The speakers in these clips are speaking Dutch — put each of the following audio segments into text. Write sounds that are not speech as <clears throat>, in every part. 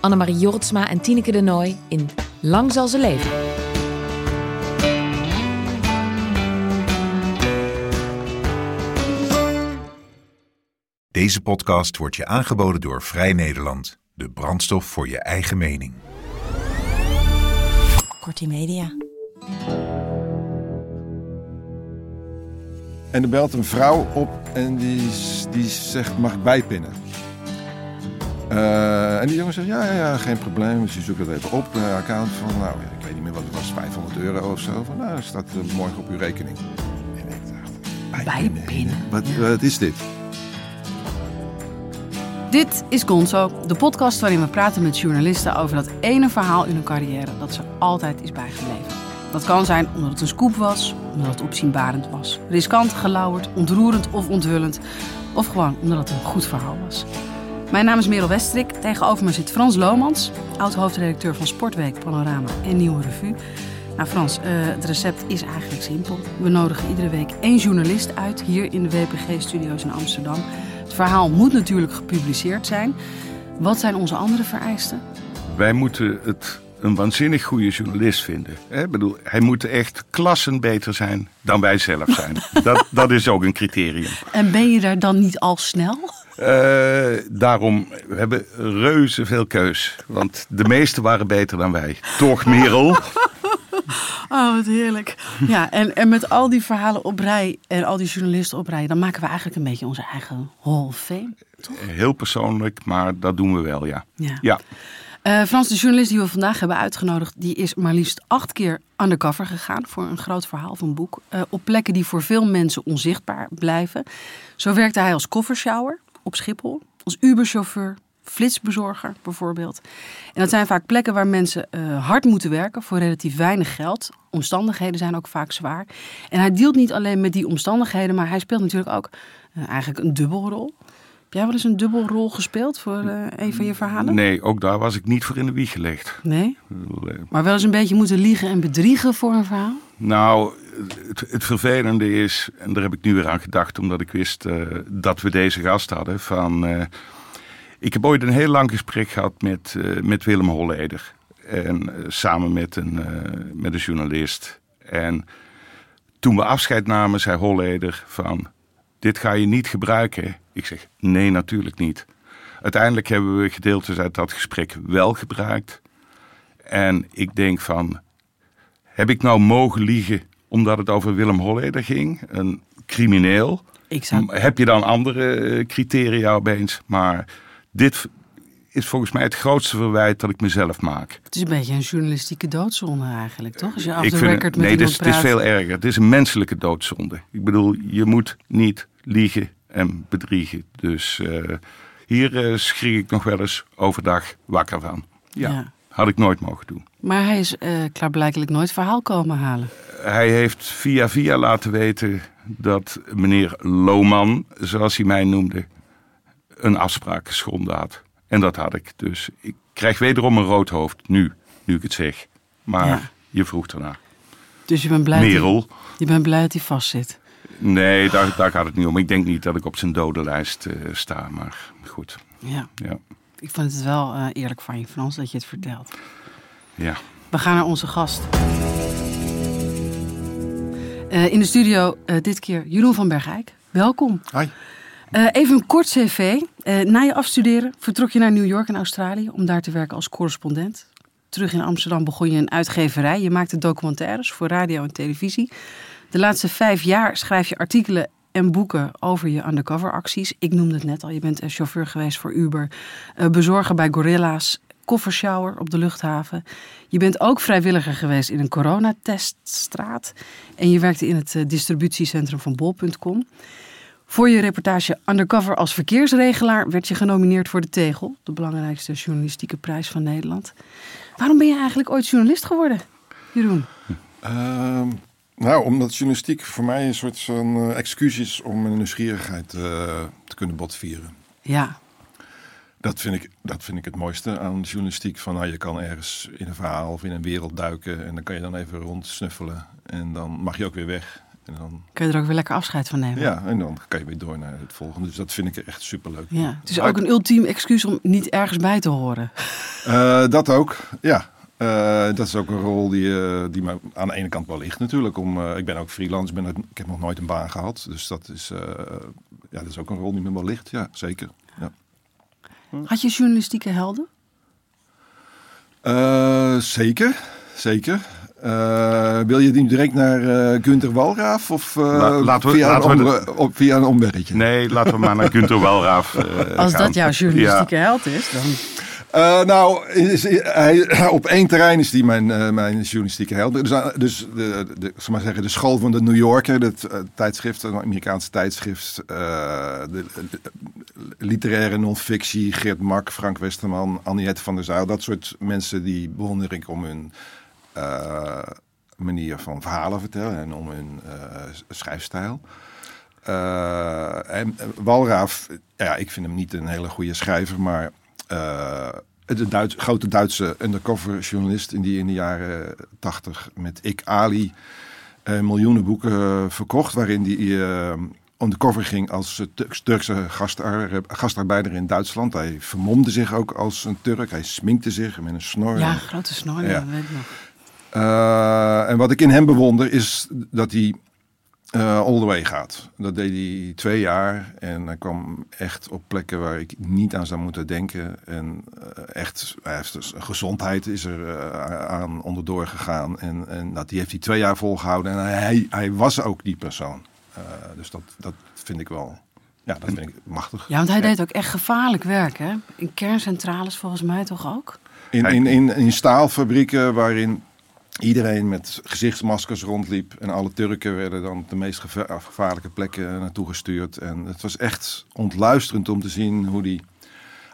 Annemarie Jortsma en Tineke de Nooi in Lang zal ze leven. Deze podcast wordt je aangeboden door Vrij Nederland. De brandstof voor je eigen mening. Kortie Media. En er belt een vrouw op en die, die zegt, mag ik bijpinnen? Eh, en die jongen zegt, ja, ja, ja, geen probleem. Dus je zoekt het even op, de account van, nou, ik weet niet meer wat het was, 500 euro of zo. Van, nou, dat staat eh, morgen op uw rekening. En ik dacht, Bijpinnen? Wat, wat is dit? Dit is Gonzo, de podcast waarin we praten met journalisten over dat ene verhaal in hun carrière dat ze altijd is bijgebleven. Dat kan zijn omdat het een scoop was, omdat het opzienbarend was, riskant, gelauwerd, ontroerend of onthullend, of gewoon omdat het een goed verhaal was. Mijn naam is Merel Westrik, tegenover me zit Frans Lomans, oud-hoofdredacteur van Sportweek, Panorama en Nieuwe Revue. Nou Frans, eh, het recept is eigenlijk simpel. We nodigen iedere week één journalist uit hier in de WPG-studio's in Amsterdam. Het verhaal moet natuurlijk gepubliceerd zijn. Wat zijn onze andere vereisten? Wij moeten het een waanzinnig goede journalist vinden. Hè? Ik bedoel, hij moet echt klassen beter zijn dan wij zelf zijn. <laughs> dat, dat is ook een criterium. En ben je daar dan niet al snel? Eh, daarom, we hebben reuze veel keus. Want de meeste waren beter dan wij. Toch, Merel? <laughs> Oh, wat heerlijk. Ja, en, en met al die verhalen op rij en al die journalisten op rij, dan maken we eigenlijk een beetje onze eigen Hall of Fame. Heel persoonlijk, maar dat doen we wel, ja. Ja. Ja, Eh, Frans, de journalist die we vandaag hebben uitgenodigd, die is maar liefst acht keer undercover gegaan voor een groot verhaal van boek. eh, op plekken die voor veel mensen onzichtbaar blijven. Zo werkte hij als koffershower op Schiphol, als Uberchauffeur, flitsbezorger bijvoorbeeld. En dat zijn vaak plekken waar mensen eh, hard moeten werken voor relatief weinig geld. Omstandigheden zijn ook vaak zwaar. En hij dealt niet alleen met die omstandigheden, maar hij speelt natuurlijk ook eigenlijk een dubbelrol. Heb jij wel eens een dubbelrol gespeeld voor eh, een van je verhalen? nee, ook daar was ik niet voor in de wieg gelegd. Nee? Maar wel eens een beetje moeten liegen en bedriegen voor een verhaal? Nou, het, het vervelende is, en daar heb ik nu weer aan gedacht, omdat ik wist eh, dat we deze gast hadden. Van, eh, ik heb ooit een heel lang gesprek gehad met, met Willem Holleder. En samen met een, met een journalist. En toen we afscheid namen, zei Holleder van, dit ga je niet gebruiken. Ik zeg, nee, natuurlijk niet. Uiteindelijk hebben we gedeeltes uit dat gesprek wel gebruikt. En ik denk van, heb ik nou mogen liegen omdat het over Willem Holleder ging? Een crimineel? Ik zou... Heb je dan andere eh, criteria opeens? Maar dit is volgens mij het grootste verwijt dat ik mezelf maak. Het is een beetje een journalistieke doodzonde eigenlijk, toch? Als je af de record met nee, is, het is veel erger. Het is een menselijke doodzonde. Ik bedoel, je moet niet liegen en bedriegen. Dus eh, hier schrik ik nog wel eens overdag wakker van. Ja, Ja. had ik nooit mogen doen. Maar hij is eh klaarblijkelijk nooit verhaal komen halen. Hij heeft via via laten weten dat meneer Lohman, zoals hij mij noemde, een afspraak geschonden had. En dat had ik. Dus ik krijg wederom een rood hoofd, nu, nu ik het zeg. Maar Ja. je vroeg ernaar. Dus je bent blij, dat, Merel? hij- je bent blij dat hij vastzit. Nee, daar, daar gaat het niet om. Ik denk niet dat ik op zijn dodenlijst eh, sta, maar goed. Ja, Ja, ik vind het wel eh, eerlijk van je, Frans, dat je het vertelt. ja. We gaan naar onze gast. Eh, in de studio eh, dit keer Jeroen van Bergijk. Welkom. Eh, even een kort cv. Eh, na je afstuderen vertrok je naar New York en Australië om daar te werken als correspondent. Terug in Amsterdam begon je een uitgeverij. Je maakte documentaires voor radio en televisie. De laatste vijf jaar schrijf je artikelen en boeken over je undercover acties. Ik noemde het net al, je bent chauffeur geweest voor Uber, eh, bezorger bij Gorilla's, koffershower op de luchthaven. Je bent ook vrijwilliger geweest in een coronateststraat en je werkte in het eh, distributiecentrum van bol.com. Voor je reportage Undercover als verkeersregelaar werd je genomineerd voor de Tegel, de belangrijkste journalistieke prijs van Nederland. Waarom ben je eigenlijk ooit journalist geworden, Jeroen? Ehm, nou, omdat journalistiek voor mij een soort van eh, excuus is om mijn nieuwsgierigheid eh, te kunnen botvieren. Ja, Dat vind, ik, dat vind ik het mooiste aan journalistiek. Van, nou, je kan ergens in een verhaal of in een wereld duiken en dan kan je dan even rondsnuffelen. En dan mag je ook weer weg. En dan, kun je er ook weer lekker afscheid van nemen. ja, en dan kan je weer door naar het volgende. Dus dat vind ik echt superleuk. Ja, het is ook een ultiem excuus om niet ergens bij te horen. Eh, dat ook, ja. Eh, dat is ook een rol die, eh, die me aan de ene kant wel ligt natuurlijk. Om, ik ben ook freelance, ben, ik heb nog nooit een baan gehad. Dus dat is, ja, dat is ook een rol die me wel ligt, ja, zeker. Ja. Had je journalistieke helden? Zeker, zeker. Eh, wil je die direct naar eh Gunther Walraaf of eh, La- laten we- via, laten een we op, via een omweggetje? Nee, laten we maar naar Gunther Welraaf eh, Als gaan. dat jouw journalistieke held is, dan... Eh, nou, is, hij, <laughs> op één terrein is die mijn, eh, mijn journalistieke held. Dus, dus de, de, zal maar zeggen, de school van de New Yorker, dat eh, tijdschrift, een Amerikaanse tijdschrift. eh, de, de- literaire non-fictie, Geert Mak, Frank Westerman, Anniette van der Zijl. Dat soort mensen die bewonder ik om hun eh, manier van verhalen vertellen en om hun eh, schrijfstijl. Eh, en Walraaf, ja, ik vind hem niet een hele goede schrijver, maar de Duits, grote Duitse undercover journalist in die in de jaren tachtig met Ik Ali miljoenen boeken verkocht, waarin hij eh undercover ging als Turks- Turkse gastar- gastarbeider in Duitsland. Hij vermomde zich ook als een Turk, hij sminkte zich met een snor. Ja, grote snor, ja. Weet ik nog. Eh, en wat ik in hem bewonder is dat hij eh all the way gaat. Dat deed hij twee jaar en hij kwam echt op plekken waar ik niet aan zou moeten denken. En eh, echt, hij heeft dus, gezondheid is er aan onderdoor gegaan. En, en dat die heeft hij twee jaar volgehouden en hij, hij was ook die persoon. Dus dat, dat vind ik wel, ja, dat vind ik machtig. Ja, want hij deed ook echt gevaarlijk werk, hè? In kerncentrales volgens mij toch ook? In, in, in, in staalfabrieken waarin iedereen met gezichtsmaskers rondliep. En alle Turken werden dan op de meest geva- gevaarlijke plekken naartoe gestuurd. En het was echt ontluisterend om te zien hoe die...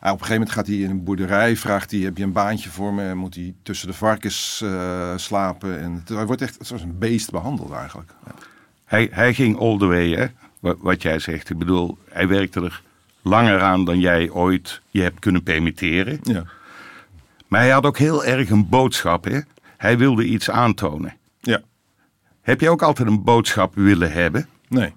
Ah, op een gegeven moment gaat hij in een boerderij, vraagt hij, heb je een baantje voor me? En moet hij tussen de varkens eh, slapen. En het, hij wordt echt zoals een beest behandeld eigenlijk. Ja. Hij, hij ging all the way, hè? Wat, wat jij zegt. Ik bedoel, hij werkte er langer aan dan jij ooit je hebt kunnen permitteren. Ja. Maar hij had ook heel erg een boodschap, hè? Hij wilde iets aantonen. ja. Heb je ook altijd een boodschap willen hebben? Nee.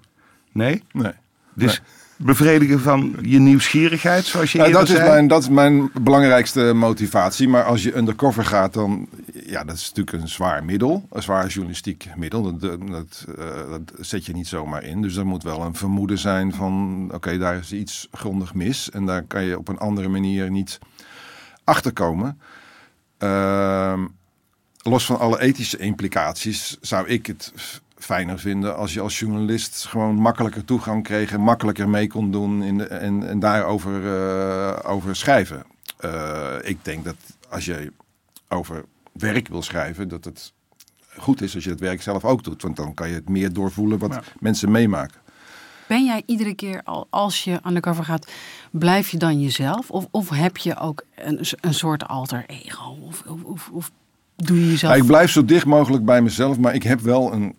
Nee? Nee. Dus bevredigen van je nieuwsgierigheid, zoals je Ja, eerder dat, is zei? mijn, dat is mijn belangrijkste motivatie. Maar als je undercover gaat, dan ja, dat is natuurlijk een zwaar middel. Een zwaar journalistiek middel. Dat, dat, dat, eh, dat zet je niet zomaar in. Dus er moet wel een vermoeden zijn van... oké, daar is iets grondig mis. En daar kan je op een andere manier niet achterkomen. Ehm, los van alle ethische implicaties zou ik het fijner vinden als je als journalist gewoon makkelijker toegang kreeg en makkelijker mee kon doen in de, en, en daarover eh, over schrijven. Eh, ik denk dat als je over werk wil schrijven, dat het goed is als je het werk zelf ook doet. Want dan kan je het meer doorvoelen wat Ja. mensen meemaken. Ben jij iedere keer al, als je undercover gaat, blijf je dan jezelf? Of, of heb je ook een, een soort alter ego? Of, of, of doe je jezelf... Ja, ik blijf zo dicht mogelijk bij mezelf, maar ik heb wel een.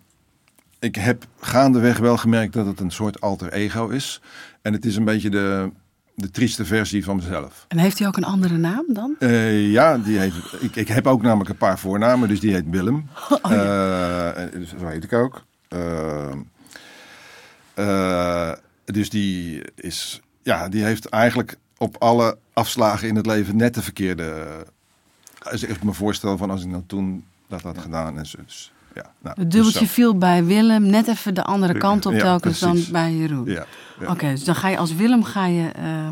Ik heb gaandeweg wel gemerkt dat het een soort alter ego is. En het is een beetje de, de trieste versie van mezelf. En heeft hij ook een andere naam dan? Eh, ja, die heet, ik, ik heb ook namelijk een paar voornamen, dus die heet Willem. <laughs> Eh, dus dat weet ik ook. Eh, dus die is, ja, die heeft eigenlijk op alle afslagen in het leven net de verkeerde. Als ik me voorstel van als ik nou toen dat had gedaan en. Dus, ja, nou, Het dus dubbeltje viel bij Willem, net even de andere kant op Ja, telkens dan bij Jeroen. Ja. Oké, dus dan ga je als Willem ga je, eh,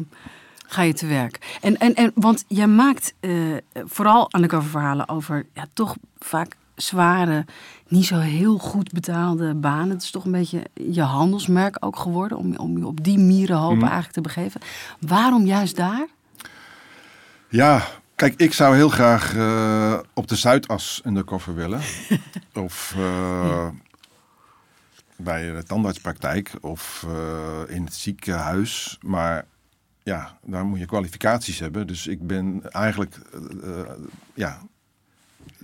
ga je te werk. En, en, en, want jij maakt eh, vooral undercover verhalen over ja, toch vaak zware, niet zo heel goed betaalde banen. Het is toch een beetje je handelsmerk ook geworden om, om je op die mierenhoop Mhm. eigenlijk te begeven. Waarom juist daar? Ja, kijk, ik zou heel graag eh, op de Zuidas undercover willen. <laughs> of, eh, bij de tandartspraktijk of eh, in het ziekenhuis. Maar ja, daar moet je kwalificaties hebben. Dus ik ben eigenlijk, ja,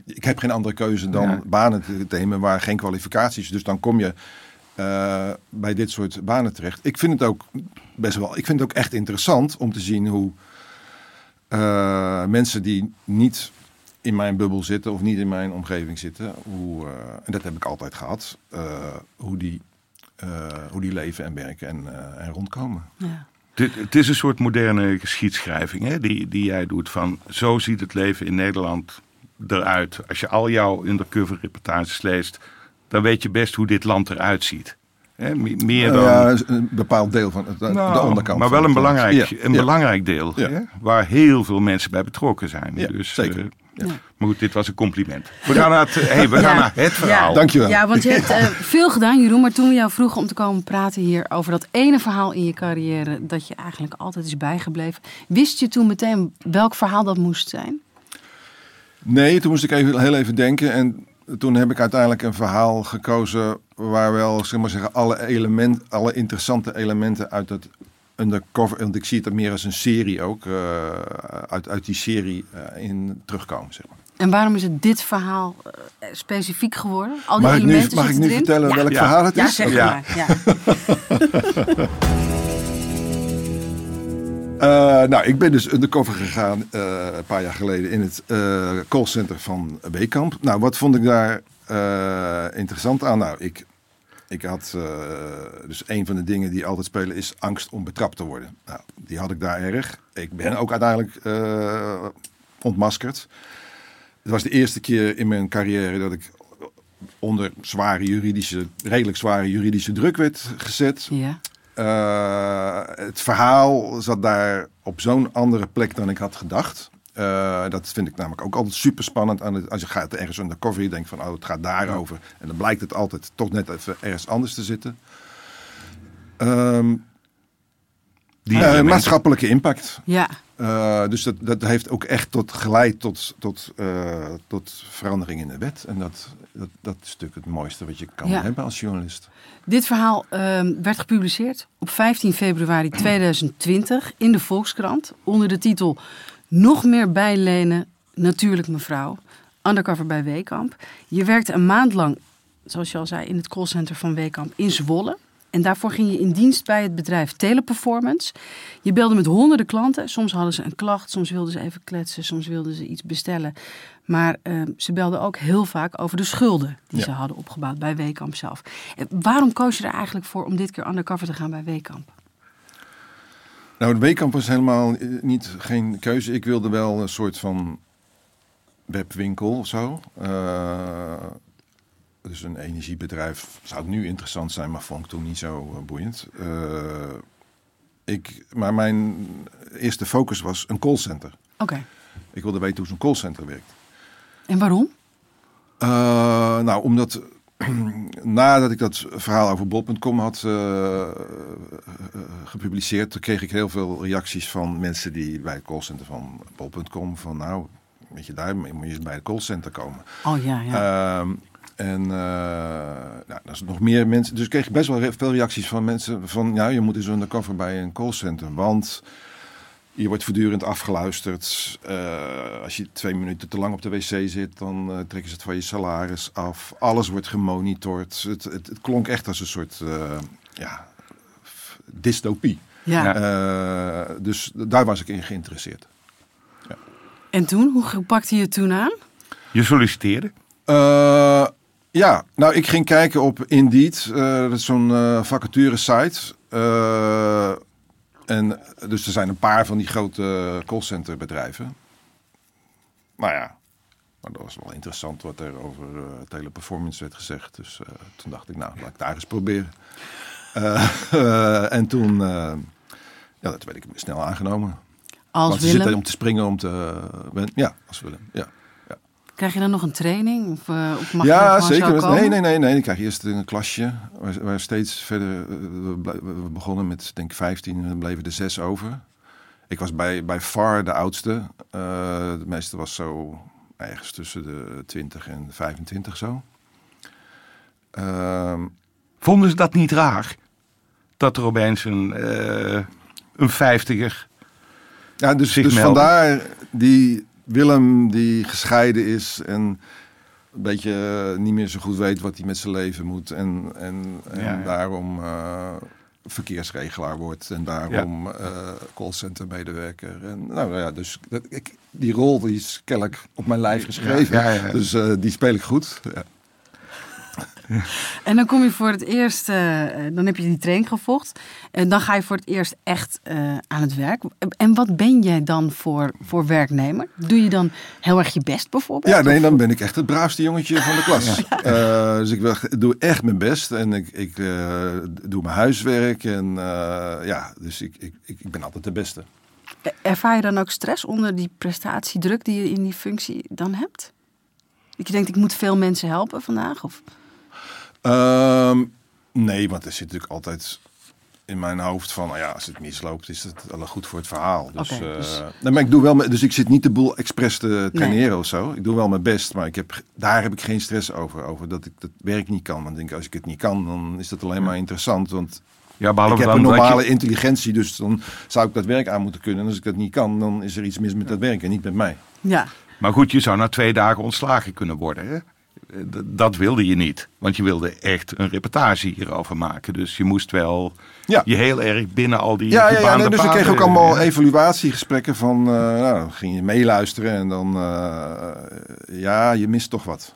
ik heb geen andere keuze dan Ja. banen te nemen waar geen kwalificaties. Dus dan kom je bij dit soort banen terecht. Ik vind het ook best wel, ik vind het ook echt interessant om te zien hoe eh, mensen die niet in mijn bubbel zitten of niet in mijn omgeving zitten, hoe, eh, en dat heb ik altijd gehad, eh, hoe, die, eh, hoe die leven en werken en, eh, en rondkomen. Ja. Het, het is een soort moderne geschiedschrijving hè, die, die jij doet. Van zo ziet het leven in Nederland eruit. Als je al jouw undercover reportages leest, dan weet je best hoe dit land eruit ziet. Hè, me- meer dan. Ja, een bepaald deel van het, de Nou, onderkant. maar wel een land. belangrijk, Ja, een ja. belangrijk deel. Ja. Hè, waar heel veel mensen bij betrokken zijn. Ja, dus, zeker. eh, Ja. Maar goed, dit was een compliment. We gaan naar het, <laughs> hey, we gaan naar het verhaal. Ja. Dankjewel. Ja, want je hebt eh, <laughs> veel gedaan, Jeroen. Maar toen we jou vroegen om te komen praten hier over dat ene verhaal in je carrière dat je eigenlijk altijd is bijgebleven, wist je toen meteen welk verhaal dat moest zijn? Nee, toen moest ik even, heel even denken. En toen heb ik uiteindelijk een verhaal gekozen waar wel, zeg maar zeggen, alle, element, alle interessante elementen uit het undercover, want ik zie het meer als een serie ook, eh, uit, uit die serie eh, in terugkomen. Zeg maar. En waarom is het dit verhaal eh, specifiek geworden? Al die Mag ik nu, elementen mag ik nu vertellen ja. welk Ja. verhaal het Ja, is? zeg Ja. maar. Ja. <laughs> Eh, nou, ik ben dus undercover gegaan eh, een paar jaar geleden in het eh, callcenter van Weekamp. Nou, wat vond ik daar interessant aan? Nou, ik, ik had dus een van de dingen die altijd spelen is angst om betrapt te worden. Nou, die had ik daar erg. Ik ben ook uiteindelijk ontmaskerd. Het was de eerste keer in mijn carrière dat ik onder zware juridische, redelijk zware juridische druk werd gezet. ja. Eh, het verhaal zat daar op zo'n andere plek dan ik had gedacht. Eh, dat vind ik namelijk ook altijd super spannend. Aan het, als je gaat ergens undercover, je denkt van oh, het gaat daarover. En dan blijkt het altijd toch net even ergens anders te zitten. Ehm, Die eh, elementen. maatschappelijke impact. ja. Eh, dus dat, dat heeft ook echt tot, geleid tot, tot, eh, tot verandering in de wet. En dat, dat, dat is natuurlijk het mooiste wat je kan Ja. hebben als journalist. Dit verhaal ehm, werd gepubliceerd op 15 februari 2020 in de Volkskrant onder de titel Nog meer bijlenen, natuurlijk mevrouw. Undercover bij Weekamp. Je werkte een maand lang, zoals je al zei, in het callcenter van Weekamp in Zwolle. En daarvoor ging je in dienst bij het bedrijf Teleperformance. Je belde met honderden klanten. Soms hadden ze een klacht, soms wilden ze even kletsen, soms wilden ze iets bestellen. Maar ehm, ze belden ook heel vaak over de schulden die Ja. ze hadden opgebouwd bij Weekamp zelf. En waarom koos je er eigenlijk voor om dit keer undercover te gaan bij Weekamp? Nou, de Weekamp was helemaal eh, niet, geen keuze. Ik wilde wel een soort van webwinkel of zo. Eh, dus een energiebedrijf zou nu interessant zijn, maar vond ik toen niet zo eh, boeiend. Eh, ik, maar mijn eerste focus was een callcenter. Oké. Ik wilde weten hoe zo'n callcenter werkt. En waarom? Eh, nou, omdat <clears throat> nadat ik dat verhaal over bol.com had gepubliceerd, kreeg ik heel veel reacties van mensen die bij het callcenter van bol.com van nou, weet je, daar moet je bij het callcenter komen. Oh ja, ja. En eh nou, er is nog meer mensen. Dus ik kreeg best wel re- veel reacties van mensen van ja, je moet eens undercover bij een callcenter, want je wordt voortdurend afgeluisterd. Eh, als je twee minuten te lang op de wc zit, dan eh, trekken ze het van je salaris af. Alles wordt gemonitord. Het, het, het klonk echt als een soort eh, ja, dystopie. ja. ja. Dus daar was ik in geïnteresseerd. En toen? Hoe pakte je het toen aan? Je solliciteerde. Ja, nou ik ging kijken op Indeed. eh, dat is zo'n eh vacature site. Eh, en dus er zijn een paar van die grote callcenter bedrijven. Nou ja, maar dat was wel interessant wat er over teleperformance werd gezegd. Dus toen dacht ik, nou, laat ik daar eens proberen. <laughs> En toen, ja, dat werd ik snel aangenomen. Als Want ze zitten Willem. om te springen, om te... ja, als Willem, ja. Krijg je dan nog een training? Of, eh, of mag je ja, er zeker. Nee, nee, nee, nee. Ik krijg eerst een klasje waar, waar steeds verder. eh, We, begonnen met denk ik 15 en er bleven er zes over. Ik was bij, bij far de oudste. Eh, de meeste was zo ergens tussen de 20 en 25 zo. Ehm, Vonden ze dat niet raar? Dat er opeens een, eh, een vijftiger... Ja, dus, zich dus vandaar die Willem die gescheiden is en een beetje eh, niet meer zo goed weet wat hij met zijn leven moet. En, en, en Ja, ja. daarom eh, verkeersregelaar wordt en daarom eh callcenter medewerker. En, nou ja, dus dat, ik, die rol die is kennelijk op mijn lijf geschreven. Ja, ja, ja. Dus die speel ik goed. <laughs> En dan kom je voor het eerst, eh, dan heb je die training gevolgd. En dan ga je voor het eerst echt eh, aan het werk. En wat ben jij dan voor, voor werknemer? Doe je dan heel erg je best bijvoorbeeld? Ja, nee, dan ben ik echt het braafste jongetje van de klas. Eh, dus ik doe echt mijn best en ik, ik doe mijn huiswerk. En ja, dus ik, ik, ik ik ben altijd de beste. Ervaar je dan ook stress onder die prestatiedruk die je in die functie dan hebt? Dat je denkt, ik moet veel mensen helpen vandaag? Of? Ehm, nee, want er zit natuurlijk altijd in mijn hoofd van, nou ja, als het misloopt, is het wel goed voor het verhaal. Dus, Oké, eh, dus- nee, maar ik doe wel, mijn- dus ik zit niet de boel expres te traineren of zo. Ik doe wel mijn best, maar ik heb, daar heb ik geen stress over, over dat ik dat werk niet kan. Want ik denk, als ik het niet kan, dan is dat alleen maar interessant. Want Ja, ik heb een je- normale intelligentie, dus dan zou ik dat werk aan moeten kunnen. En als ik dat niet kan, dan is er iets mis met dat werk en niet met mij. Ja, Maar goed, je zou na twee dagen ontslagen kunnen worden. Hè? Dat wilde je niet. Want je wilde echt een reportage hierover maken. Dus je moest wel Ja. je heel erg binnen al die Ja, ja, ja nee, dus ik kreeg ook allemaal evaluatiegesprekken van, eh, nou, dan ging je meeluisteren en dan, eh, ja, je mist toch wat.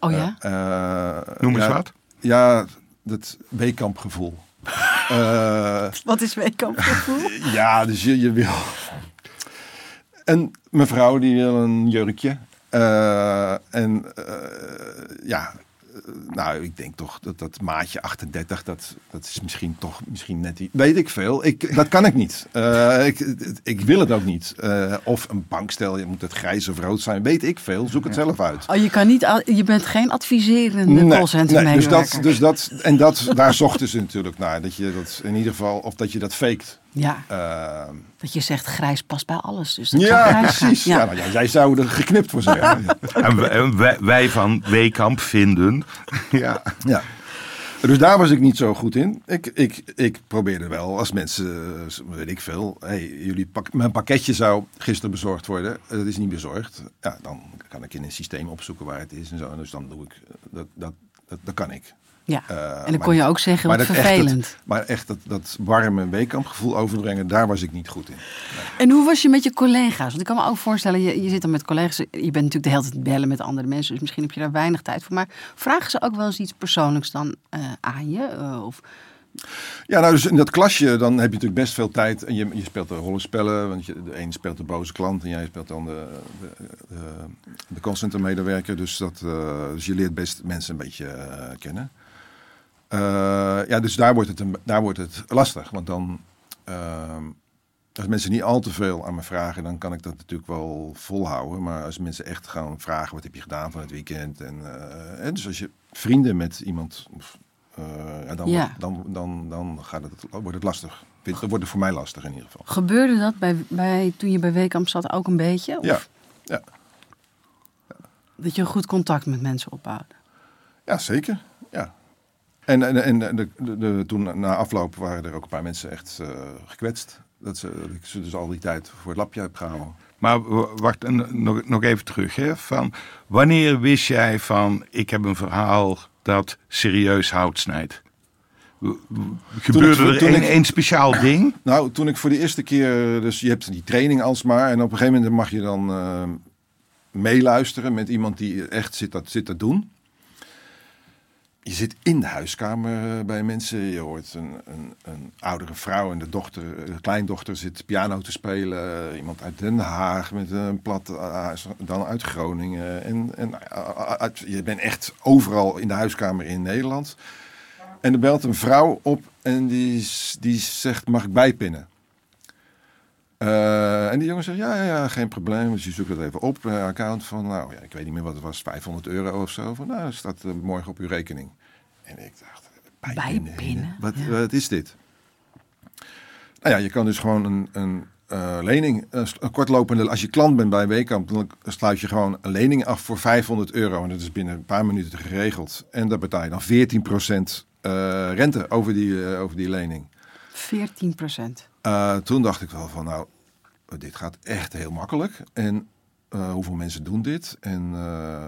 oh ja? Eh, Noem eens ja, wat. Ja, dat weekampgevoel. <laughs> Eh, Wat is weekampgevoel? <laughs> ja, dus je, je wil... En mijn vrouw die wil een jurkje. Eh, en eh, ja, eh, nou, ik denk toch dat dat maatje 38, dat, dat is misschien toch misschien net iets. Weet ik veel. Ik, dat kan ik niet. Eh, ik, ik wil het ook niet. Eh, of een bankstel, je moet het grijs of rood zijn. Weet ik veel. Zoek het zelf uit. Oh, je, kan niet, je bent geen adviserende callcenter nee, dus dat, dus dat, en dat, daar zochten ze natuurlijk naar. Dat je dat in ieder geval, of dat je dat faked. Ja, Eh, dat je zegt grijs past bij alles. Dus dat ja, precies. Ja. Ja. nou, ja, jij zou er geknipt voor zijn. Ja. <laughs> En wij, en wij, wij van Weekamp vinden. ja. Ja. Dus daar was ik niet zo goed in. Ik, ik, ik probeerde wel, als mensen, weet ik veel, hey, jullie pak, mijn pakketje zou gisteren bezorgd worden. Eh, Dat is niet bezorgd. Ja, dan kan ik in een systeem opzoeken waar het is en zo. Dus dan doe ik, dat, dat, dat, dat kan ik. Ja. Eh, en dan kon je ook zeggen, wat echt vervelend. maar echt dat, dat warme weekampgevoel overbrengen, daar was ik niet goed in. En hoe was je met je collega's? Want ik kan me ook voorstellen, je, je zit dan met collega's. Je bent natuurlijk de hele tijd bellen met andere mensen. Dus misschien heb je daar weinig tijd voor. Maar vragen ze ook wel eens iets persoonlijks dan eh, aan je? Eh, of, Ja, nou dus in dat klasje, dan heb je natuurlijk best veel tijd. En je, je speelt de rollenspellen, want je, de een speelt de boze klant en jij speelt dan de, de, de, de callcenter medewerker. Dus, dat, dus je leert best mensen een beetje kennen. Eh, ja, dus daar wordt, het een, daar wordt het lastig. Want dan, ehm, als mensen niet al te veel aan me vragen, dan kan ik dat natuurlijk wel volhouden. Maar als mensen echt gaan vragen, wat heb je gedaan van het weekend? En, eh, en dus als je vrienden met iemand... of, eh, ja, dan, Ja. dan, dan, dan gaat het, wordt het lastig. Dan wordt het voor mij lastig in ieder geval. gebeurde dat bij, bij, toen je bij Weekamp zat ook een beetje? Of Ja, ja. Dat je een goed contact met mensen opbouwde? ja zeker. Ja. En, en, en de, de, de- toen na afloop waren er ook een paar mensen echt eh, gekwetst. Dat, ze, dat ik ze dus al die tijd voor het lapje heb gehouden. Maar wacht, nog, nog even terug. Hè, van, wanneer wist jij van, ik heb een verhaal dat serieus hout snijdt? Gebeurde Toen er toen een, ik- een speciaal ding? Nou, toen ik voor de eerste keer, dus je hebt die training alsmaar. En op een gegeven moment mag je dan eh, meeluisteren met iemand die echt zit dat, zit dat doen. Je zit in de huiskamer eh, bij mensen. Je hoort een, een, een oudere vrouw en de dochter, kleindochter zit piano te spelen. Iemand uit Den Haag met een plat huis, dan uit Groningen. En, en uit- je bent echt overal in de huiskamer in Nederland. En er belt een vrouw op en die, die zegt, mag ik bijpinnen? Eh, en die jongen zegt, ja, ja, ja, geen probleem. Dus je zoekt dat even op, eh, account van, nou ja, ik weet niet meer wat het was, 500 euro of zo. Van, nou, dat staat eh, morgen op uw rekening. En ik dacht, bijpinnen? Bijpinnen, Wat, ja. wat is dit? Nou ja, je kan dus gewoon een, een lening, een, kortlopende, als je klant bent bij Weekamp, dan sluit je gewoon een lening af voor 500 euro. En dat is binnen een paar minuten geregeld. En daar betaal je dan 14% eh, rente over die, over die lening. 14 Eh, toen dacht ik wel van, nou, dit gaat echt heel makkelijk. En eh, hoeveel mensen doen dit? En eh,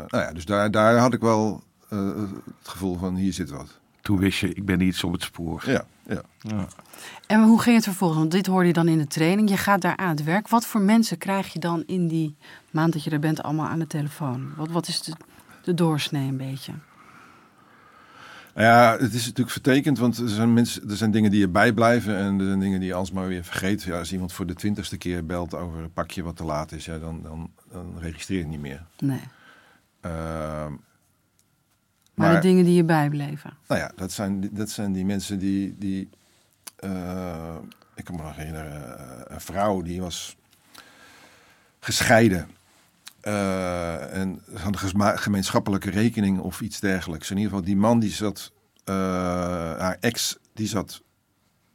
nou ja, dus daar, daar had ik wel eh, het gevoel van, hier zit wat. Toen wist je, ik ben iets op het spoor. Ja, ja. Ja. En hoe ging het vervolgens? Want dit hoorde je dan in de training. Je gaat daar aan het werk. Wat voor mensen krijg je dan in die maand dat je er bent allemaal aan de telefoon? Wat, wat is de, de doorsnee een beetje? Nou ja, het is natuurlijk vertekend, want er zijn, mensen, er zijn dingen die je bijblijven en er zijn dingen die je alsmaar weer vergeet. Ja, als iemand voor de twintigste keer belt over een pakje wat te laat is, ja, dan, dan, dan registreer je het niet meer. Nee. Ehm, Maar, Maar- de dingen die je bijbleven. nou ja, dat zijn, dat zijn die mensen die. die eh, ik kan me nog herinneren, eh, een vrouw die was gescheiden. Eh, en een gesma- gemeenschappelijke rekening of iets dergelijks. In ieder geval, die man die zat, eh, haar ex, die zat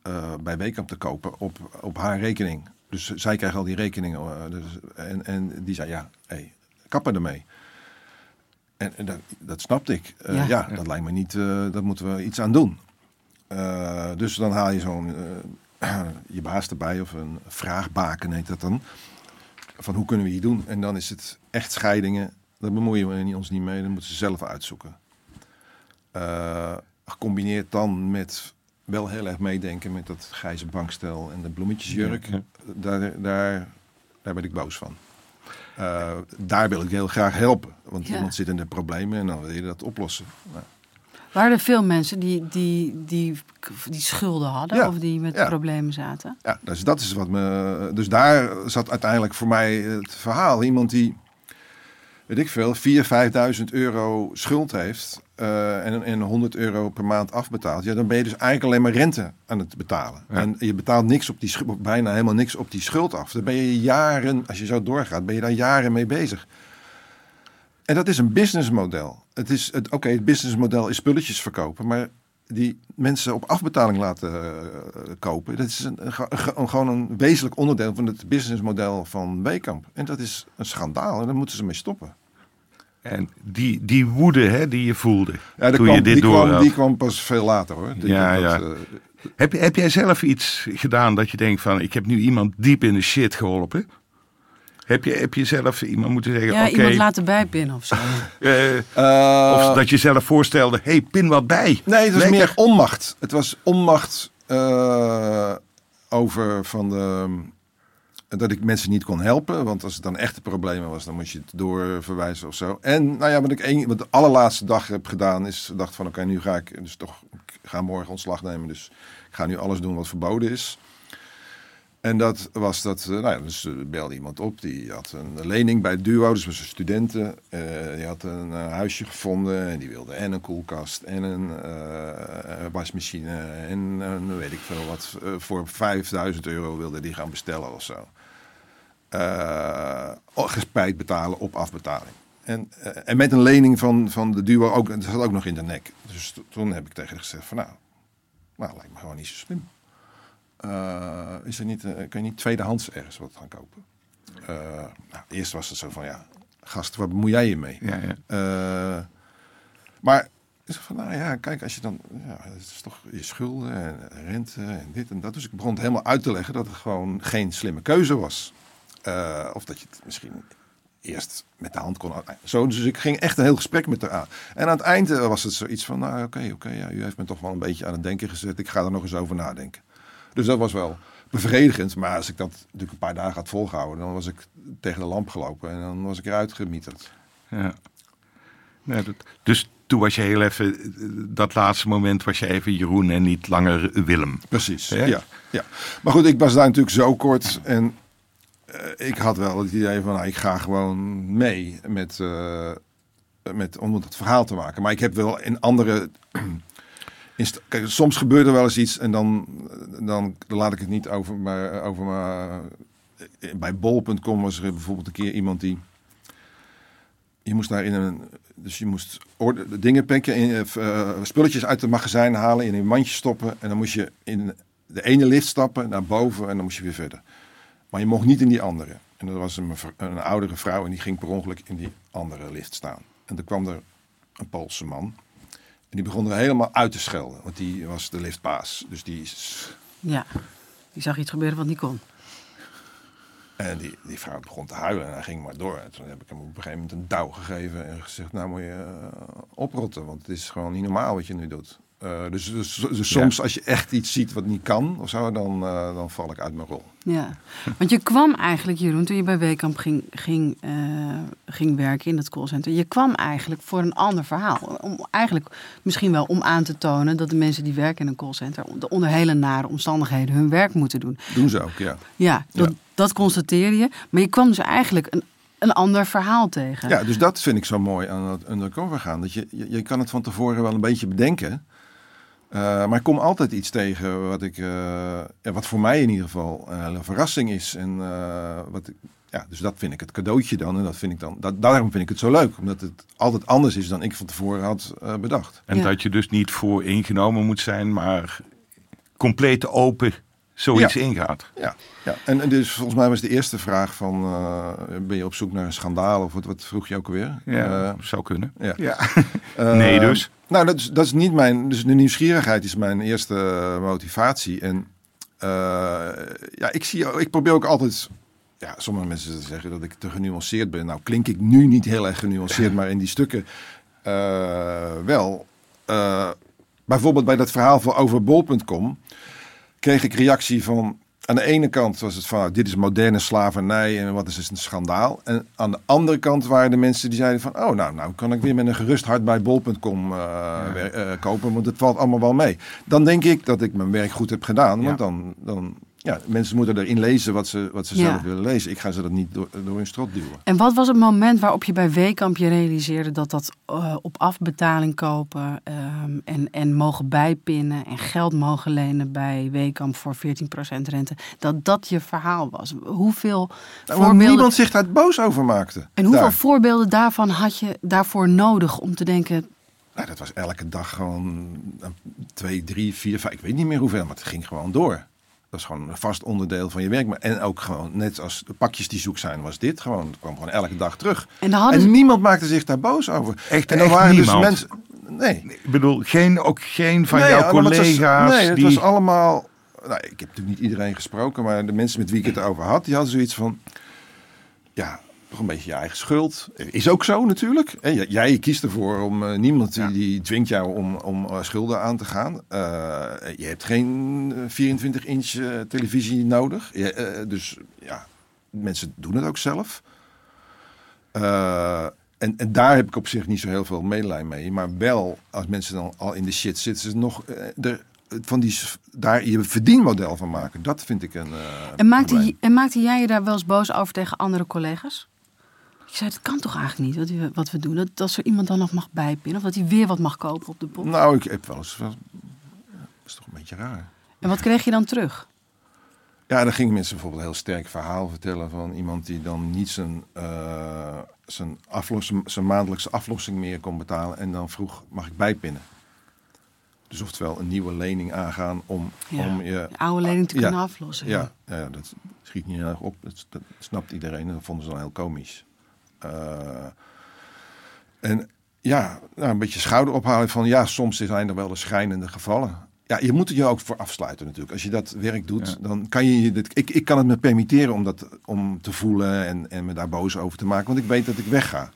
eh, bij Wekamp te kopen op, op haar rekening. Dus zij kreeg al die rekeningen. dus, en, en die zei, ja, hey, kappen ermee. En, en dat, dat snapte ik. Ja. ja. dat lijkt me niet, daar moeten we iets aan doen. Dus dan haal je zo'n, <clears throat> je baas erbij, of een vraagbaken heet dat dan. Van hoe kunnen we die doen? En dan is het echt scheidingen. Daar bemoeien we ons niet mee, dat moeten ze zelf uitzoeken. Eh, gecombineerd dan met wel heel erg meedenken met dat grijze bankstel en de bloemetjesjurk. Ja, ja. Daar, daar, daar ben ik boos van. Eh, daar wil ik heel graag helpen. Want Ja. iemand zit in de problemen en dan wil je dat oplossen. Nou, Waren er veel mensen die, die, die, die schulden hadden Ja. of die met Ja. problemen zaten? Ja, dus dat is wat me. Dus daar zat uiteindelijk voor mij het verhaal. Iemand die, weet ik veel, 4.000, 5.000 euro schuld heeft. eh, en, en 100 euro per maand afbetaalt. Ja, dan ben je dus eigenlijk alleen maar rente aan het betalen. Ja. En je betaalt niks op die bijna helemaal niks op die schuld af. Daar ben je jaren, als je zo doorgaat, ben je daar jaren mee bezig. En dat is een businessmodel. Het is het, oké, het businessmodel is spulletjes verkopen, maar die mensen op afbetaling laten eh, kopen, dat is een, gewoon een wezenlijk onderdeel van het businessmodel van Wekamp. En dat is een schandaal en daar moeten ze mee stoppen. En die, die woede hè, die je voelde Ja, toen kwam, je dit die, door kwam, die kwam pas veel later hoor. Die- Ja, dat, ja. eh, Heb, heb jij zelf iets gedaan dat je denkt van... ik heb nu iemand diep in de shit geholpen? Heb je, heb je zelf iemand moeten zeggen... Ja, iemand laten bijpinnen of zo. <laughs> eh, eh, of dat je zelf voorstelde... hey, pin wat bij. Nee, het was Lekker. meer onmacht. Het was onmacht eh, over van de, dat ik mensen niet kon helpen. Want als het dan echte problemen was, dan moest je het doorverwijzen of zo. En nou ja, wat ik een, wat de allerlaatste dag heb gedaan, is dacht van oké, nu ga ik dus toch, ik ga morgen ontslag nemen. Dus ik ga nu alles doen wat verboden is. En dat was dat, eh, nou ja, dus eh, belde iemand op, die had een lening bij Duo, dus was een studenten. Eh, die had een huisje gevonden en die wilde en een koelkast en een wasmachine en een weet ik veel wat. voor 5000 euro wilde die gaan bestellen of zo. Eh gespijt betalen op afbetaling. En, en met een lening van, van de Duo ook, dat zat ook nog in de nek. Dus toen heb ik tegen gezegd van nou, nou lijkt me gewoon niet zo slim. Eh, is er niet, eh, kun je niet tweedehands ergens wat gaan kopen? Eh, nou, eerst was het zo van, ja, gast, waar bemoei jij je mee? Ja, ja. Maar van, nou ja, kijk, als je dan, ja, het is toch je schulden en rente en dit en dat. Dus ik begon het helemaal uit te leggen dat het gewoon geen slimme keuze was. Of dat je het misschien eerst met de hand kon. Zo, dus ik ging echt een heel gesprek met haar aan. En aan het eind eh, was het zoiets van, nou oké, oké, ja, u heeft me toch wel een beetje aan het denken gezet. Ik ga er nog eens over nadenken. Dus dat was wel bevredigend. Maar als ik dat natuurlijk een paar dagen had volgehouden, dan was ik tegen de lamp gelopen en dan was ik eruit gemieterd. Ja. Dat, dus toen was je heel even... dat laatste moment was je even Jeroen en niet langer Willem. Precies, Ja? ja. ja. Maar goed, ik was daar natuurlijk zo kort en eh, ik had wel het idee van, nou, ik ga gewoon mee met, eh, met, om het verhaal te maken. Maar ik heb wel in andere... Kijk, soms gebeurt er wel eens iets en dan, dan laat ik het niet over, maar over maar bij bol.com was er bijvoorbeeld een keer iemand die je moest daar in een. Dus je moest dingen pakken, eh, eh, spulletjes uit het magazijn halen, in een mandje stoppen. En dan moest je in de ene lift stappen naar boven en dan moest je weer verder. Maar je mocht niet in die andere. En er was een, een oudere vrouw en die ging per ongeluk in die andere lift staan. En toen kwam er een Poolse man. En die begon er helemaal uit te schelden, want die was de liftpaas. Dus die is... Ja, die zag iets gebeuren wat niet kon. En die, die vrouw begon te huilen en hij ging maar door. En toen heb ik hem op een gegeven moment een douw gegeven en gezegd, nou moet je uh, oprotten, want het is gewoon niet normaal wat je nu doet. Uh, dus, dus, dus soms ja. als je echt iets ziet wat niet kan of zo, dan, uh, dan val ik uit mijn rol. Ja, want je kwam eigenlijk, Jeroen, toen je bij Weekamp ging, ging, uh, ging werken in dat callcenter. Je kwam eigenlijk voor een ander verhaal. Om, eigenlijk misschien wel om aan te tonen dat de mensen die werken in een callcenter onder hele nare omstandigheden hun werk moeten doen. Doen ze ook, ja. Ja, dat, ja. dat constateer je. Maar je kwam dus eigenlijk een een ander verhaal tegen. Ja, dus dat vind ik zo mooi aan het undercover gaan. Dat je, je, je kan het van tevoren wel een beetje bedenken. Uh, maar ik kom altijd iets tegen wat, ik, uh, ja, wat voor mij in ieder geval een hele verrassing is. En, uh, wat ik, ja, dus dat vind ik het cadeautje dan. En dat vind ik dan, dat, daarom vind ik het zo leuk. Omdat het altijd anders is dan ik van tevoren had bedacht. En ja. dat je dus niet voor ingenomen moet zijn, maar compleet open zoiets ja. ingaat. Ja, ja. En, en, dus volgens mij was de eerste vraag van, ben je op zoek naar een schandaal? Of wat, wat vroeg je ook alweer? Ja, zou kunnen. Ja. ja. <laughs> nee dus. Nou, dat is, dat is niet mijn. Dus de nieuwsgierigheid is mijn eerste motivatie. En uh, ja, ik, zie, ik probeer ook altijd. Ja, sommige mensen zeggen dat ik te genuanceerd ben. Nou, klink ik nu niet heel erg genuanceerd, <laughs> maar in die stukken uh, wel. Uh, bijvoorbeeld bij dat verhaal van over bol.com kreeg ik reactie van. Aan de ene kant was het van, dit is moderne slavernij en wat is het een schandaal. En aan de andere kant waren de mensen die zeiden van, oh nou, nou kan ik weer met een gerust hart bij bol.com uh, ja. uh, kopen, want het valt allemaal wel mee. Dan denk ik dat ik mijn werk goed heb gedaan, want ja. dan, dan, ja, mensen moeten erin lezen wat ze, wat ze ja. zelf willen lezen. Ik ga ze dat niet door, door hun strot duwen. En wat was het moment waarop je bij Weekamp je realiseerde dat dat uh, op afbetaling kopen um, en, en mogen bijpinnen en geld mogen lenen bij Weekamp voor 14% rente, dat dat je verhaal was? Hoeveel nou, voorbeelden... niemand zich daar boos over maakte. En hoeveel daar. voorbeelden daarvan had je daarvoor nodig om te denken, nou, dat was elke dag gewoon twee, drie, vier, vijf, ik weet niet meer hoeveel, maar het ging gewoon door. Dat is gewoon een vast onderdeel van je werk. Maar, en ook gewoon, net als de pakjes die zoek zijn, was dit gewoon. Het kwam gewoon elke dag terug. En, niemand maakte zich daar boos over. Echt, en dan echt waren niemand. dus mensen. Nee. Ik bedoel, geen, ook geen van nee, jouw het was- collega's. nee, het die... was allemaal. Nou, ik heb natuurlijk niet iedereen gesproken, maar de mensen met wie ik het over had, die hadden zoiets van. Ja, toch een beetje je eigen schuld. Is ook zo natuurlijk. En j- jij kiest ervoor om eh, niemand die, Ja. die dwingt jou om, om eh, schulden aan te gaan. Eh, je hebt geen 24 inch eh, televisie nodig. Je, dus ja, mensen doen het ook zelf. En, en daar heb ik op zich niet zo heel veel medelijden mee. Maar wel, als mensen dan al in de shit zitten, ze nog er, van die, daar je verdienmodel van maken. Dat vind ik een. En maakte, probleem. en maakte jij je daar wel eens boos over tegen andere collega's? Je zei, dat kan toch eigenlijk niet wat we, wat we doen? Dat, dat er iemand dan nog mag bijpinnen of dat hij weer wat mag kopen op de pop. Nou, ik heb wel eens. wel- Dat is toch een beetje raar. En wat kreeg je dan terug? Ja, dan gingen mensen bijvoorbeeld een heel sterk verhaal vertellen van iemand die dan niet zijn, eh, zijn, aflos, zijn maandelijkse aflossing meer kon betalen. En dan vroeg, mag ik bijpinnen? Dus oftewel een nieuwe lening aangaan om, Ja, om je... De oude lening te Ja, kunnen aflossen. Ja, ja, dat schiet niet erg op. Dat, dat snapt iedereen. en Dat vonden ze dan heel komisch. Eh, en ja, nou, een beetje schouder ophalen van ja, soms zijn er wel de schrijnende gevallen. Ja, je moet er je ook voor afsluiten natuurlijk. Als je dat werk doet, Ja. dan kan je je dit. Ik, ik kan het me permitteren om dat om te voelen en, en me daar boos over te maken, want ik weet dat ik wegga.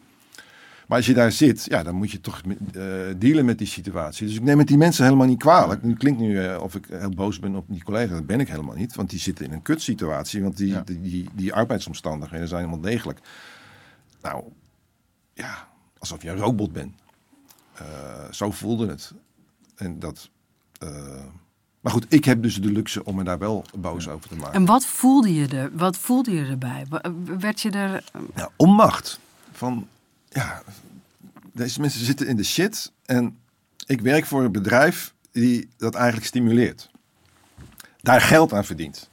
Maar als je daar zit, ja, dan moet je toch eh, dealen met die situatie. Dus ik neem het die mensen helemaal niet kwalijk. Nu klinkt nu eh, of ik heel boos ben op die collega's. Dat ben ik helemaal niet. Want die zitten in een kutsituatie. Want die, Ja. die, die, die arbeidsomstandigheden zijn helemaal degelijk. Nou, ja, alsof je een robot bent. Eh, zo voelde het. En dat... eh, maar goed, ik heb dus de luxe om me daar wel boos over te maken. En wat voelde je er? Wat voelde je erbij? Werd je er... ja, onmacht. Van, ja, deze mensen zitten in de shit en ik werk voor een bedrijf die dat eigenlijk stimuleert. Daar geld aan verdient.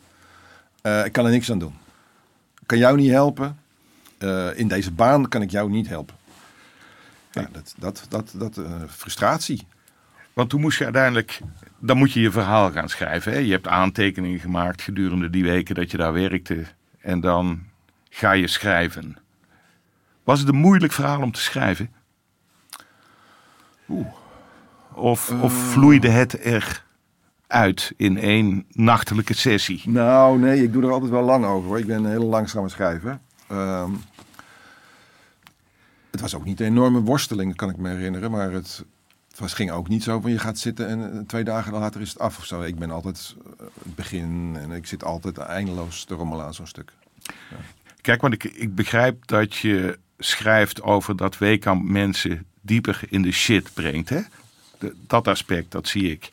Eh, ik kan er niks aan doen. Ik kan jou niet helpen. Eh, in deze baan kan ik jou niet helpen. Ja, dat, dat, dat, dat eh, frustratie. Want toen moest je uiteindelijk, dan moet je je verhaal gaan schrijven. Hè? Je hebt aantekeningen gemaakt gedurende die weken dat je daar werkte. En dan ga je schrijven. Was het een moeilijk verhaal om te schrijven? Of, of vloeide het er uit in één nachtelijke sessie? Nou, nee, ik doe er altijd wel lang over. Hoor. Ik ben een hele langzame schrijver. Ehm, het was ook niet een enorme worsteling, kan ik me herinneren. Maar het, het was, ging ook niet zo van je gaat zitten en eh, twee dagen later is het af of zo. Ik ben altijd eh, het begin en ik zit altijd eindeloos te rommelen aan zo'n stuk. Kijk, want ik, ik begrijp dat je schrijft over dat Weekamp mensen dieper in de shit brengt. Hè? Dat aspect, dat zie ik.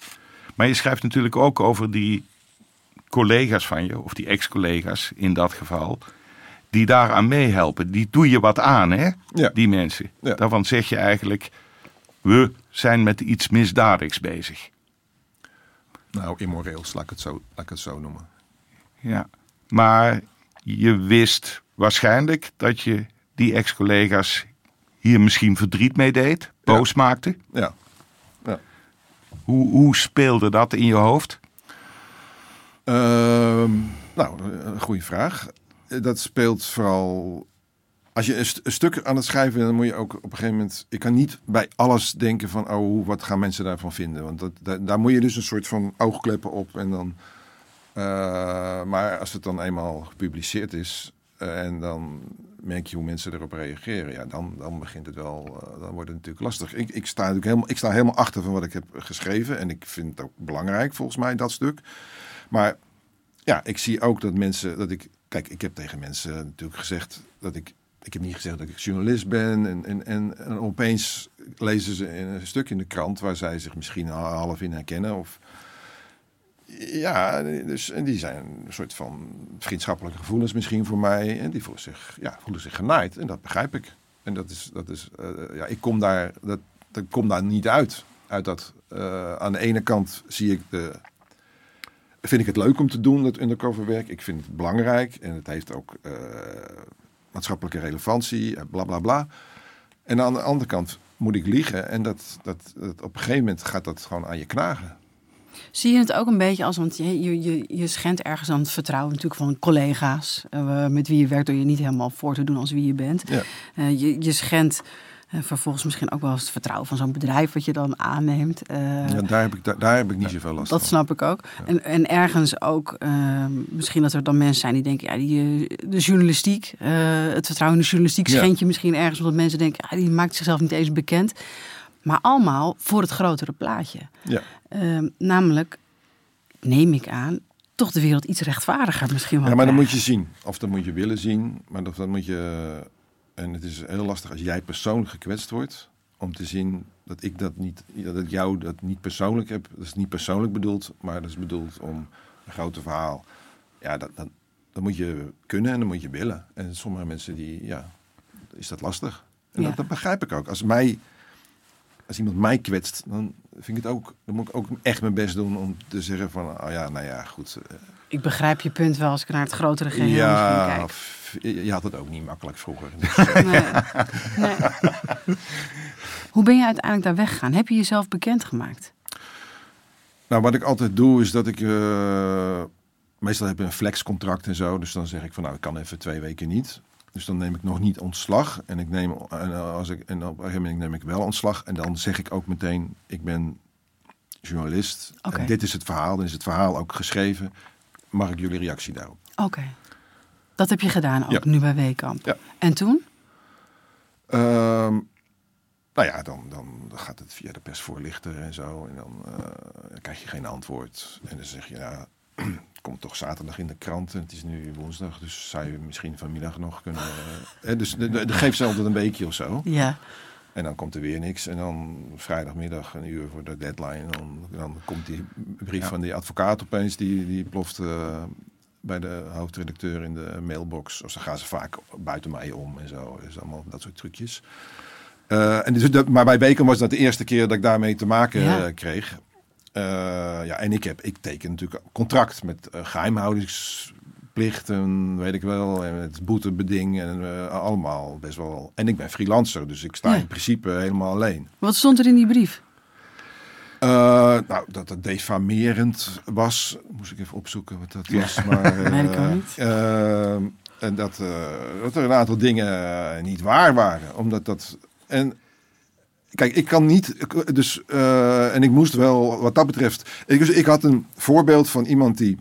Maar je schrijft natuurlijk ook over die collega's van je, of die ex-collega's in dat geval, die daaraan meehelpen. Die doe je wat aan, hè? Ja. Die mensen. Ja. Daarvan zeg je eigenlijk, we zijn met iets misdadigs bezig. Nou, immoreels, laat ik het zo, laat ik het zo noemen. Ja. Maar je wist waarschijnlijk dat je die ex-collega's hier misschien verdriet mee deed, boos maakte. Ja. ja. Hoe, hoe speelde dat in je hoofd? Ehm, nou, een goede vraag. Dat speelt vooral. Als je een, st- een stuk aan het schrijven bent, dan moet je ook op een gegeven moment. Ik kan niet bij alles denken van, oh, wat gaan mensen daarvan vinden? Want dat, daar, moet je dus een soort van oogkleppen op. En dan, eh, maar als het dan eenmaal gepubliceerd is. eh, en dan merk je hoe mensen erop reageren. Ja, dan, dan begint het wel. eh, dan wordt het natuurlijk lastig. Ik, ik, sta natuurlijk helemaal, ik sta helemaal achter van wat ik heb geschreven. En ik vind het ook belangrijk, volgens mij, dat stuk. Maar ja, ik zie ook dat mensen, dat ik, kijk, ik heb tegen mensen natuurlijk gezegd dat ik, ik heb niet gezegd dat ik journalist ben. En, en, en, en opeens lezen ze een stuk in de krant waar zij zich misschien al half in herkennen. Of, ja, dus en die zijn een soort van vriendschappelijke gevoelens misschien voor mij. En die voelen zich, ja, voelen zich genaaid. En dat begrijp ik. En dat is, dat is eh, ja, ik kom daar, dat, dat kom daar niet uit. Uit dat, eh, aan de ene kant zie ik de, vind ik het leuk om te doen, dat undercover werk. Ik vind het belangrijk en het heeft ook eh, maatschappelijke relevantie, eh, bla bla bla. En aan de andere kant moet ik liegen en dat, dat, dat op een gegeven moment gaat dat gewoon aan je knagen. Zie je het ook een beetje als, want je, je, je, je schendt ergens aan het vertrouwen natuurlijk van collega's eh, met wie je werkt door je niet helemaal voor te doen als wie je bent. Ja. Je, je schendt eh, vervolgens misschien ook wel eens het vertrouwen van zo'n bedrijf wat je dan aanneemt. Eh, Ja, daar, heb ik, daar, daar heb ik niet zoveel last dat van. snap ik ook. En, en ergens ook, eh, misschien dat er dan mensen zijn die denken, ja, die, eh, de journalistiek, eh, het vertrouwen in de journalistiek Ja. schendt je misschien ergens, omdat mensen denken, ja, die maakt zichzelf niet eens bekend. Maar allemaal voor het grotere plaatje. Ja. Ehm, namelijk, neem ik aan, toch de wereld iets rechtvaardiger misschien wel. ja, maar dan moet je zien. Of dan moet je willen zien. Maar dat, dan moet je... En het is heel lastig als jij persoonlijk gekwetst wordt... om te zien dat ik dat niet... dat ik jou dat niet persoonlijk heb. Dat is niet persoonlijk bedoeld, maar dat is bedoeld om een grote verhaal. Ja, dat, dat, dat moet je kunnen en dan moet je willen. En sommige mensen die... Ja, is dat lastig. En Ja. dat, dat begrijp ik ook. Als mij... Als iemand mij kwetst, dan vind ik het ook... Dan moet ik ook echt mijn best doen om te zeggen van... Oh ja, nou ja, goed... eh, Ik begrijp je punt wel als ik naar het grotere geheel ja, kijk. je had het ook niet makkelijk vroeger. Nee. Nee. Hoe ben je uiteindelijk daar weggegaan? Heb je jezelf bekendgemaakt? nou, wat ik altijd doe is dat ik... eh, meestal heb ik een flexcontract en zo. Dus dan zeg ik van nou, ik kan even twee weken niet. Dus dan neem ik nog niet ontslag. En, ik neem, en, als ik, en op een gegeven moment neem ik wel ontslag. En dan zeg ik ook meteen, ik ben journalist. En dit is het verhaal. Dan is het verhaal ook geschreven. Mag ik jullie reactie daarop? Oké. Dat heb je gedaan ook Ja. nu bij Weekamp. Ja. En toen? Ehm, nou ja, dan, dan gaat het via de persvoorlichter en zo. En dan eh, krijg je geen antwoord. En dan zeg je, ja, het <clears throat> komt toch zaterdag in de krant. En het is nu woensdag, dus zou je misschien vanmiddag nog kunnen... eh, hè, dus de, de, de geeft ze altijd een weekje of zo. Ja. En dan komt er weer niks. En dan vrijdagmiddag, een uur voor de deadline... dan, dan komt die brief van die advocaat opeens... die, die ploft eh, bij de hoofdredacteur in de mailbox. Of dan gaan ze vaak buiten mij om en zo. Dus allemaal dat soort trucjes. Eh, en dus dat, maar bij Beacon was dat de eerste keer dat ik daarmee te maken Ja. eh, kreeg. Ja, en ik, heb, ik teken natuurlijk contract met eh, geheimhoudingsplichten, weet ik wel. En het boetebeding en eh, allemaal best wel. En ik ben freelancer, dus ik sta Ja. in principe helemaal alleen. Wat stond er in die brief? Eh, nou, dat het defamerend was, moest ik even opzoeken wat dat was. Maar, <laughs> Weet ik ook niet. eh, en dat, dat er een aantal dingen niet waar waren. Omdat dat. En kijk, ik kan niet, dus, en ik moest wel, wat dat betreft, ik, dus ik had een voorbeeld van iemand die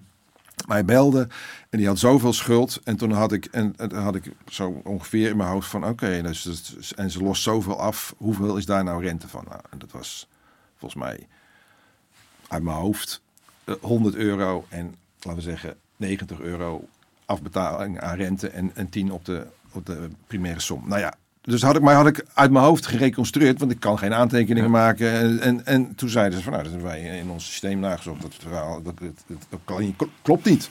mij belde en die had zoveel schuld. En toen had ik, en, had ik zo ongeveer in mijn hoofd van, oké, dus, dus- en ze lost zoveel af, hoeveel is daar nou rente van? Nou, en dat was volgens mij uit mijn hoofd eh, 100 euro en, laten we zeggen, 90 euro afbetaling aan rente en, en 10 op de, op de primaire som. Nou ja, dus had ik, maar had ik uit mijn hoofd gereconstrueerd, want ik kan geen aantekeningen maken. En, en, en toen zeiden ze van, nou, dat hebben wij in ons systeem nagezocht. Dat verhaal, dat, dat, klopt niet.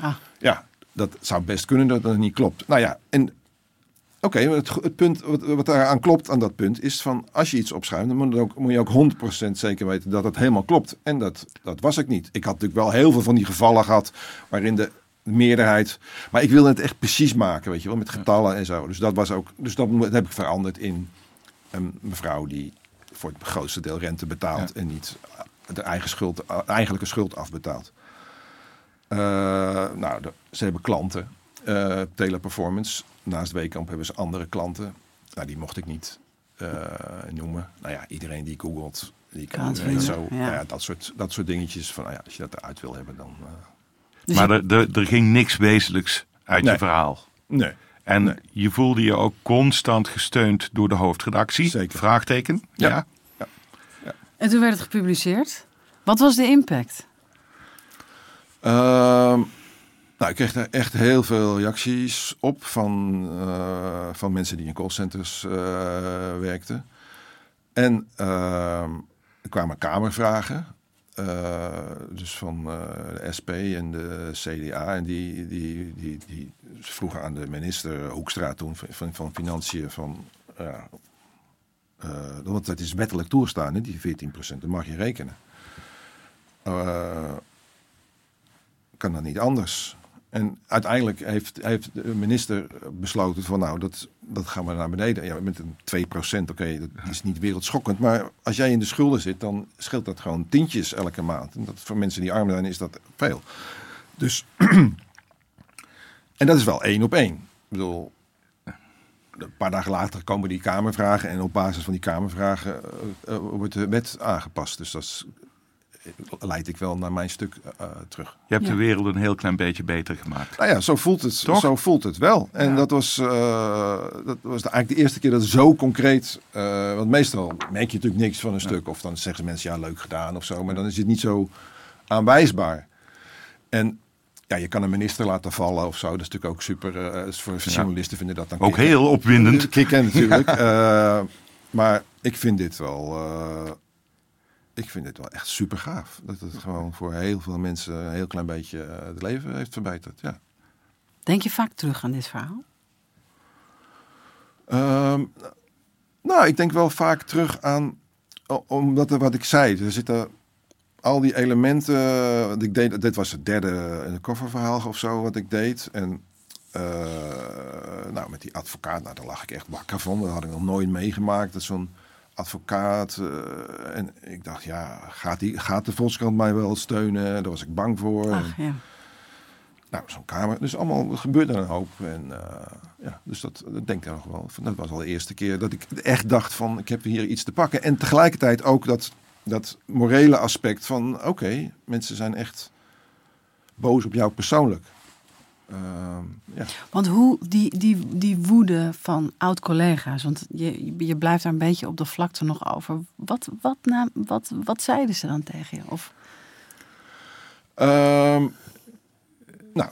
Ah. Ja, dat zou best kunnen dat het niet klopt. Nou ja, en oké, het, het punt wat, wat daaraan klopt aan dat punt is van als je iets opschrijft, dan moet, het ook, moet je ook 100% zeker weten dat het helemaal klopt. En dat, dat was ik niet. Ik had natuurlijk wel heel veel van die gevallen gehad waarin de meerderheid, maar ik wilde het echt precies maken, weet je wel, met getallen en zo. Dus dat was ook, dus dat heb ik veranderd in een mevrouw die voor het grootste deel rente betaalt en niet de eigen schuld, eigenlijke schuld afbetaalt. Eh, nou, de- ze hebben klanten. eh Teleperformance. Naast Weekamp hebben ze andere klanten. Nou, die mocht ik niet eh, noemen. Nou ja, iedereen die googelt, die Kan het zo. ja. Nou ja, dat, soort, dat soort dingetjes. Van, nou ja, als je dat eruit wil hebben, dan... eh, Dus maar je- er, er, er ging niks wezenlijks uit Nee. je verhaal. nee. En Nee. je voelde je ook constant gesteund door de hoofdredactie. Zeker. Vraagteken. Ja. ja. En toen werd het gepubliceerd. Wat was de impact? Ehm, nou, ik kreeg daar echt heel veel reacties op van, eh, van mensen die in callcenters eh werkten. En ehm, er kwamen kamervragen. eh, dus van de SP en de CDA. En die, die, die, die vroegen aan de minister Hoekstra toen van, van, Financiën van... ja, want het is wettelijk toegestaan, hè, die 14% dat mag je rekenen. Kan dat niet anders. En uiteindelijk heeft, heeft de minister besloten van nou, dat, dat gaan we naar beneden. Ja, met een 2%, oké, dat is niet wereldschokkend. Maar als jij in de schulden zit, dan scheelt dat gewoon tientjes elke maand. En dat, voor mensen die arm zijn is dat veel. Dus, <clears throat> en dat is wel één op één. Ik bedoel, een paar dagen later komen die kamervragen. En op basis van die kamervragen eh, eh, wordt de wet aangepast. Dus dat is, leid ik wel naar mijn stuk eh, terug. Je hebt Ja. de wereld een heel klein beetje beter gemaakt. Nou ja, zo voelt het, Toch? zo voelt het wel. En Ja. dat, was, eh, dat was eigenlijk de eerste keer dat zo concreet... eh, want meestal merk je natuurlijk niks van een stuk. Of dan zeggen mensen, ja, leuk gedaan of zo. Maar dan is het niet zo aanwijsbaar. En ja, je kan een minister laten vallen of zo. Dat is natuurlijk ook super... eh, voor journalisten vinden dat dan... Ook kicken. heel opwindend. Kicken natuurlijk. <laughs> Eh, maar ik vind dit wel... ik vind dit wel echt super gaaf. Dat het gewoon voor heel veel mensen een heel klein beetje eh, het leven heeft verbeterd. Ja. Denk je vaak terug aan dit verhaal? Ehm, nou, ik denk wel vaak terug aan, omdat er wat ik zei, er zitten al die elementen. ik deed, dit was het derde in coververhaal of zo wat ik deed. En eh, nou, met die advocaat, nou, daar lag ik echt wakker van. Dat had ik nog nooit meegemaakt. Dat zo'n advocaat. eh, en ik dacht, ja, gaat, die, gaat de Volkskrant mij wel steunen? Daar was ik bang voor. En- Ach ja. nou, zo'n kamer. Dus allemaal er gebeurde een hoop. En eh, ja, dus dat, dat denk ik nog wel. Dat was al de eerste keer dat ik echt dacht van ik heb hier iets te pakken. En tegelijkertijd ook dat, dat morele aspect van oké, mensen zijn echt boos op jou persoonlijk. Ehm, ja. Want hoe die, die, die woede van oud-collega's, want je, je blijft daar een beetje op de vlakte nog over. Wat, wat, na, wat, wat zeiden ze dan tegen je? Of, Ehm, nou,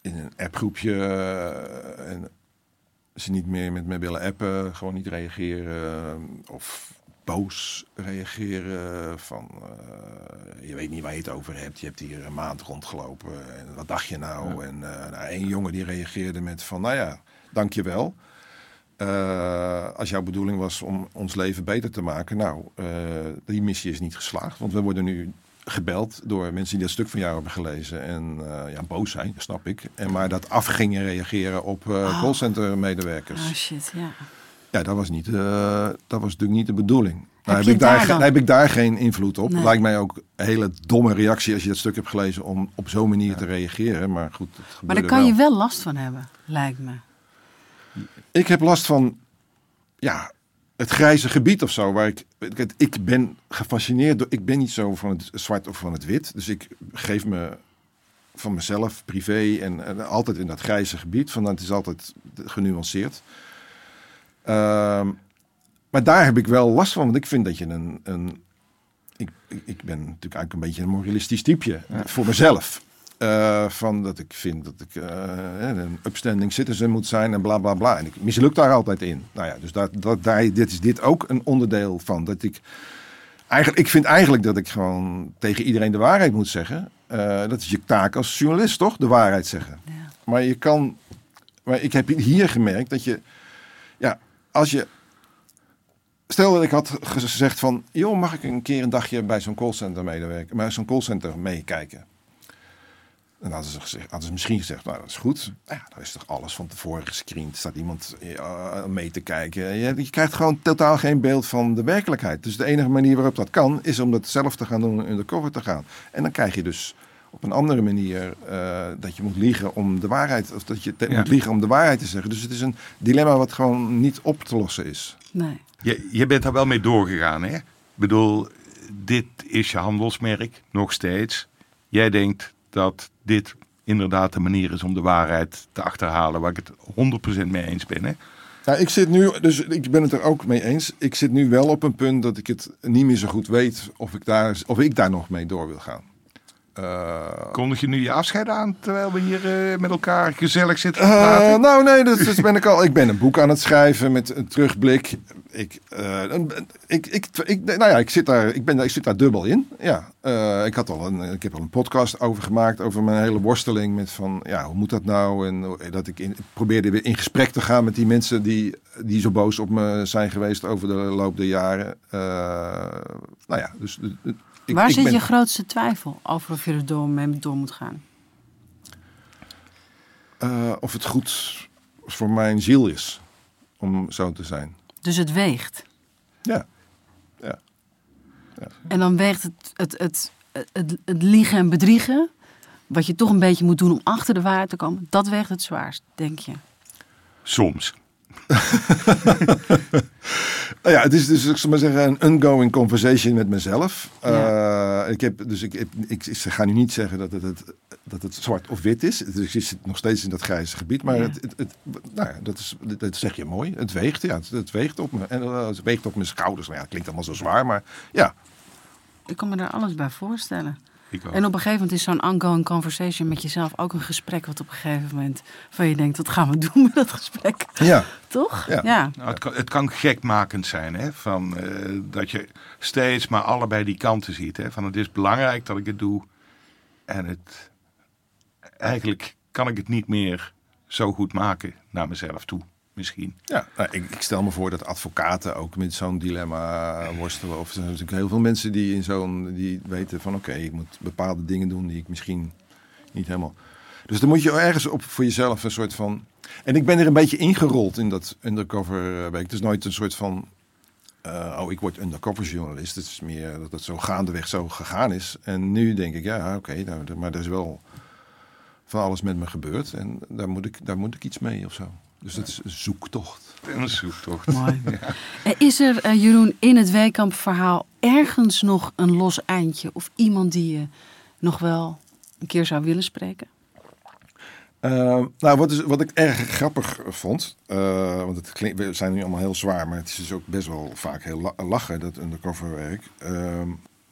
in een appgroepje eh, en ze niet meer met me willen appen, gewoon niet reageren of boos reageren van eh, je weet niet waar je het over hebt, je hebt hier een maand rondgelopen en wat dacht je nou? En eh nou, één jongen die reageerde met van nou ja, dankjewel. Eh als jouw bedoeling was om ons leven beter te maken, nou, eh, die missie is niet geslaagd, want we worden nu gebeld door mensen die dat stuk van jou hebben gelezen en eh, ja, boos zijn, snap ik. En maar dat af gingen reageren op eh Oh. callcenter medewerkers. ah shit, ja. Ja, dat was, niet, eh, dat was natuurlijk niet de bedoeling. Nou, Heb ik daar, daar heb ik daar geen invloed op. Nee. Lijkt mij ook een hele domme reactie als je dat stuk hebt gelezen om op zo'n manier te reageren. Maar goed, het Maar daar kan wel. je wel last van hebben, lijkt me. Ik heb last van, ja, het grijze gebied of zo. Waar ik, ik, ik ben gefascineerd door. Ik ben niet zo van het zwart of van het wit. Dus ik geef me van mezelf, privé en, en altijd in dat grijze gebied. Van het is altijd genuanceerd. Ehm, maar daar heb ik wel last van, want ik vind dat je een. een ik, ik ben natuurlijk eigenlijk een beetje een moralistisch typeje voor mezelf. Eh, van dat ik vind dat ik eh, een upstanding citizen moet zijn en bla bla bla. En ik misluk daar altijd in. Nou ja, dus dat, dat, daar, dit is dit ook een onderdeel van. Dat ik, eigenlijk, ik vind eigenlijk dat ik gewoon tegen iedereen de waarheid moet zeggen. Eh, dat is je taak als journalist, toch? De waarheid zeggen. Ja. Maar je kan. Maar ik heb hier gemerkt dat je. Ja, als je. Stel dat ik had gezegd van. joh, mag ik een keer een dagje bij zo'n callcenter medewerken? Maar zo'n callcenter meekijken. Dan hadden ze, gezegd, hadden ze misschien gezegd, nou dat is goed. Nou Ja, daar is toch alles van tevoren gescreend. Staat iemand eh, mee te kijken. Je, je krijgt gewoon totaal geen beeld van de werkelijkheid. Dus de enige manier waarop dat kan, is om dat zelf te gaan doen, undercover te gaan. En dan krijg je dus op een andere manier eh, dat je moet liegen om de waarheid, of dat je te- Ja. moet liegen om de waarheid te zeggen. Dus het is een dilemma wat gewoon niet op te lossen is. Nee. Je, je bent daar wel mee doorgegaan, hè? Ik bedoel, dit is je handelsmerk, nog steeds. Jij denkt dat dit inderdaad de manier is om de waarheid te achterhalen, waar ik het 100% mee eens ben, ik zit nu, dus ik ben het er ook mee eens. Ik zit nu wel op een punt dat ik het niet meer zo goed weet of ik daar, of ik daar nog mee door wil gaan. Eh, Kondig je nu je afscheid aan terwijl we hier eh, met elkaar gezellig zitten te praten? nou, nee, dat, dat ben ik al. Ik ben een boek aan het schrijven met een terugblik. Ik, een- ik, ik, ik, nou ja, ik zit daar, ik ben, daar- ik zit daar dubbel in. Ja, ik had al een, ik heb al een podcast over gemaakt over mijn hele worsteling met van, ja, hoe moet dat nou? En dat ik, in, probeerde weer in gesprek te gaan met die mensen die, die zo boos op me zijn geweest over de loop der jaren. Nou ja, dus ik, Waar ik zit ben- je grootste twijfel over of je er door, mee door moet gaan? eh, of het goed voor mijn ziel is om zo te zijn. Dus het weegt. Ja. En dan weegt het, het, het, het, het liegen en bedriegen, wat je toch een beetje moet doen om achter de waarheid te komen, dat weegt het zwaarst, denk je. Soms. <laughs> Nou ja, het is dus, ik zal maar zeggen, een ongoing conversation met mezelf. Eh, ik heb, dus ik, ik, ik, ik ga nu niet zeggen dat het, het, dat het zwart of wit is. Dus ik zit nog steeds in dat grijze gebied. Maar Ja. het, het, het- nou ja, dat, is, dat, zeg je mooi. Het weegt, ja. Het, het weegt op me. En eh, het weegt op mijn schouders. Nou ja, het klinkt allemaal zo zwaar, maar ja. Ik kan me daar alles bij voorstellen. Ik ook. En op een gegeven moment is zo'n ongoing conversation met jezelf ook een gesprek wat op een gegeven moment van je denkt, wat gaan we doen met dat gesprek? Ja, <laughs> Toch? Ja. Nou, het, kan, het kan gekmakend zijn, hè? Van, eh, dat je steeds maar allebei die kanten ziet. Hè? Van het is belangrijk dat ik het doe. En het, eigenlijk kan ik het niet meer zo goed maken naar mezelf toe, misschien. Ja, nou, ik, ik stel me voor dat advocaten ook met zo'n dilemma worstelen. Of er zijn natuurlijk heel veel mensen die in zo'n die weten van oké, ik moet bepaalde dingen doen die ik misschien niet helemaal. Dus dan moet je ergens op voor jezelf een soort van. En ik ben er een beetje ingerold in dat undercover eh, week. Het is nooit een soort van. eh, oh, ik word undercover journalist. Het is meer dat het zo gaandeweg zo gegaan is. En nu denk ik, ja, oké, nou, maar er is wel van alles met me gebeurd. En daar moet ik, daar moet ik iets mee of zo. Dus het is een zoektocht. Een zoektocht. Mooi. <laughs> En Is er, eh, Jeroen, in het Weekamp verhaal ergens nog een los eindje of iemand die je nog wel een keer zou willen spreken? Uh, nou, wat, is, wat ik erg grappig vond, uh, want het klinkt, we zijn nu allemaal heel zwaar, maar het is dus ook best wel vaak heel la lachen, dat undercoverwerk. Uh,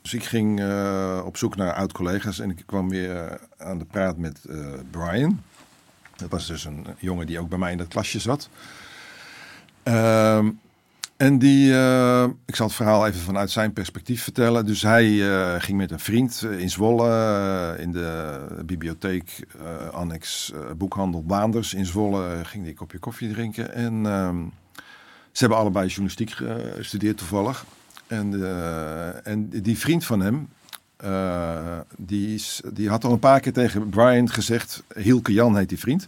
dus ik ging uh, op zoek naar oud-collega's en ik kwam weer aan de praat met uh, Brian. Dat was dus een jongen die ook bij mij in dat klasje zat. Uh, en die, uh, ik zal het verhaal even vanuit zijn perspectief vertellen. Dus hij uh, ging met een vriend in Zwolle, in de bibliotheek, annex boekhandel Waanders in Zwolle, ging die een kopje koffie drinken. En um, ze hebben allebei journalistiek gestudeerd toevallig. En, en die vriend van hem, eh, die, is, die had al een paar keer tegen Brian gezegd, Hielke Jan heet die vriend,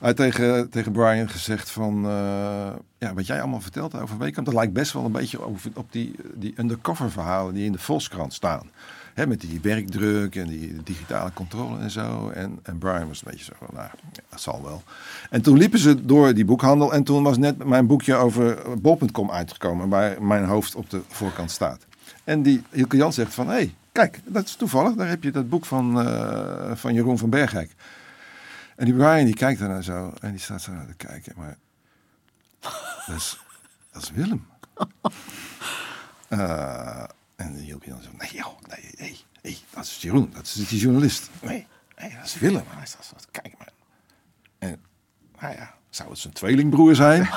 hij tegen, tegen Brian gezegd van, eh, ja, wat jij allemaal vertelt over Weekamp, dat lijkt best wel een beetje over, op die, die undercover verhalen die in de Volkskrant staan. Hè, met die werkdruk en die digitale controle en zo. En, en Brian was een beetje zo van, nou, dat zal wel. En toen liepen ze door die boekhandel en toen was net mijn boekje over bol.com uitgekomen, waar mijn hoofd op de voorkant staat. En die Hielke Jan zegt van, hé, hey, kijk, dat is toevallig. Daar heb je dat boek van, uh, van Jeroen van Berghek. En die Brian die kijkt daarnaar zo en die staat zo naar te kijken. Maar dat is, dat is Willem. Uh, <laughs> en die Hielke Jan zo, nee joh, nee, nee, nee, dat is Jeroen, dat is die journalist. Nee, nee dat is Willem. Hij staat zo te kijken. Maar... En, nou ja, zou het zijn tweelingbroer zijn?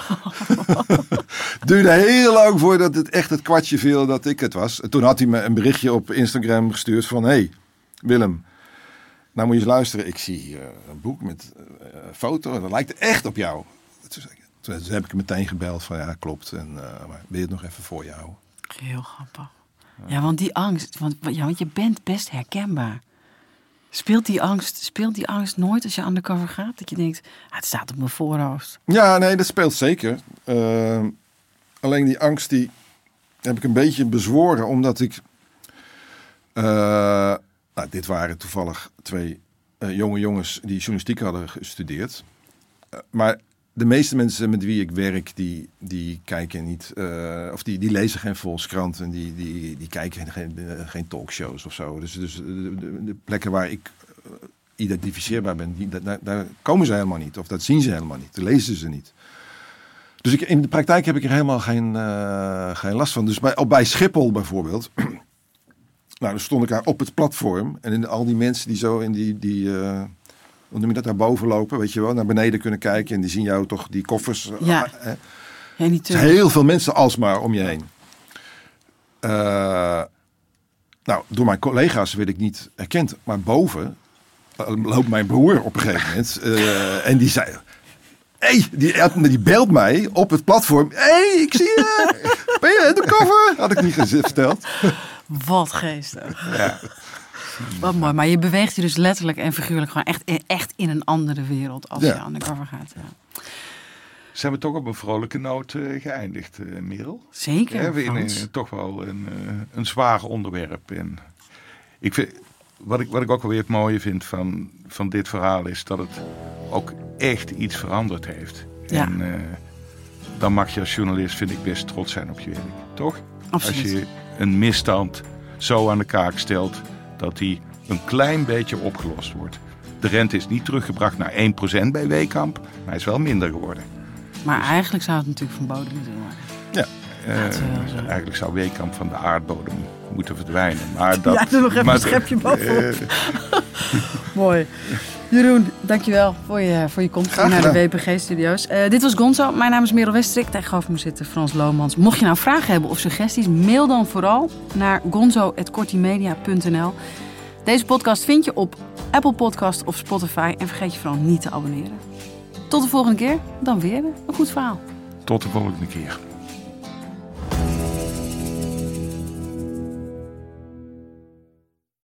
<laughs> Duurde heel lang voordat het echt het kwartje viel dat ik het was. En toen had hij me een berichtje op Instagram gestuurd van... hey, Willem, nou moet je eens luisteren. Ik zie hier een boek met uh, foto en dat lijkt echt op jou. Toen, toen, heb ik meteen gebeld van ja, klopt. En, uh, maar wil je het nog even voor jou? Heel grappig. Ja, want die angst, want, ja, want je bent best herkenbaar. Speelt die, angst, speelt die angst nooit als je undercover gaat? Dat je denkt, ah, het staat op mijn voorhoofd. Ja, nee, dat speelt zeker. Uh, alleen die angst die heb ik een beetje bezworen, omdat ik... Uh, nou, dit waren toevallig twee uh, jonge jongens die journalistiek hadden gestudeerd. maar de meeste mensen met wie ik werk, die, die kijken niet, uh, of die, die lezen geen Volkskrant en die, die, die kijken geen, geen talkshows of zo. Dus, dus de, de, plekken waar ik uh, identificeerbaar ben, die, daar, komen ze helemaal niet. Of dat zien ze helemaal niet, dat lezen ze niet. Dus ik, in de praktijk heb ik er helemaal geen, geen last van. Dus bij, op, bij Schiphol bijvoorbeeld, <clears throat> nou, dan stond ik daar op het platform en in, al die mensen die zo in die... die noem je dat, daar boven lopen, weet je wel, naar beneden kunnen kijken en die zien jou toch die koffers. Ja. Hè? Ja, niet Heel veel mensen alsmaar om je heen. Uh, nou, door mijn collega's werd ik niet erkend, maar boven uh, loopt mijn broer op een gegeven moment uh, en die zei. hey, die, die belt mij op het platform. Hé, hey, ik zie je. Ben je de cover? Had ik niet verteld. <laughs> Wat geestig. Ja. Wat mooi, maar je beweegt je dus letterlijk en figuurlijk gewoon echt, echt in een andere wereld als ja. je undercover gaat. Ja. Zijn we toch op een vrolijke noot uh, geëindigd, uh, Merel? Zeker. Ja, we in een, toch wel een, uh, een zwaar onderwerp. En ik vind, wat, ik, wat ik ook wel weer het mooie vind van, van dit verhaal is dat het ook echt iets veranderd heeft. Ja. En dan mag je als journalist, vind ik, best trots zijn op je werk. Toch? Absoluut. Als je een misstand zo aan de kaak stelt dat die een klein beetje opgelost wordt. De rente is niet teruggebracht naar 1% bij Weekamp, maar hij is wel minder geworden. Maar dus... eigenlijk zou het natuurlijk van bodem moeten worden. Ja, uh, eigenlijk zou Weekamp van de aardbodem moeten verdwijnen. Maar <laughs> dat, ja, nog even maar, een schepje bovenop. Uh, <laughs> <laughs> Mooi. Jeroen, dankjewel voor je, voor je komst naar de WPG-studio's. Uh, dit was Gonzo. Mijn naam is Merel Westrik. Tegenover me zitten Frans Lomans. Mocht je nou vragen hebben of suggesties, mail dan vooral naar gonzo.kortimedia.nl. Deze podcast vind je op Apple Podcast of Spotify. En vergeet je vooral niet te abonneren. Tot de volgende keer. Dan weer een goed verhaal. Tot de volgende keer.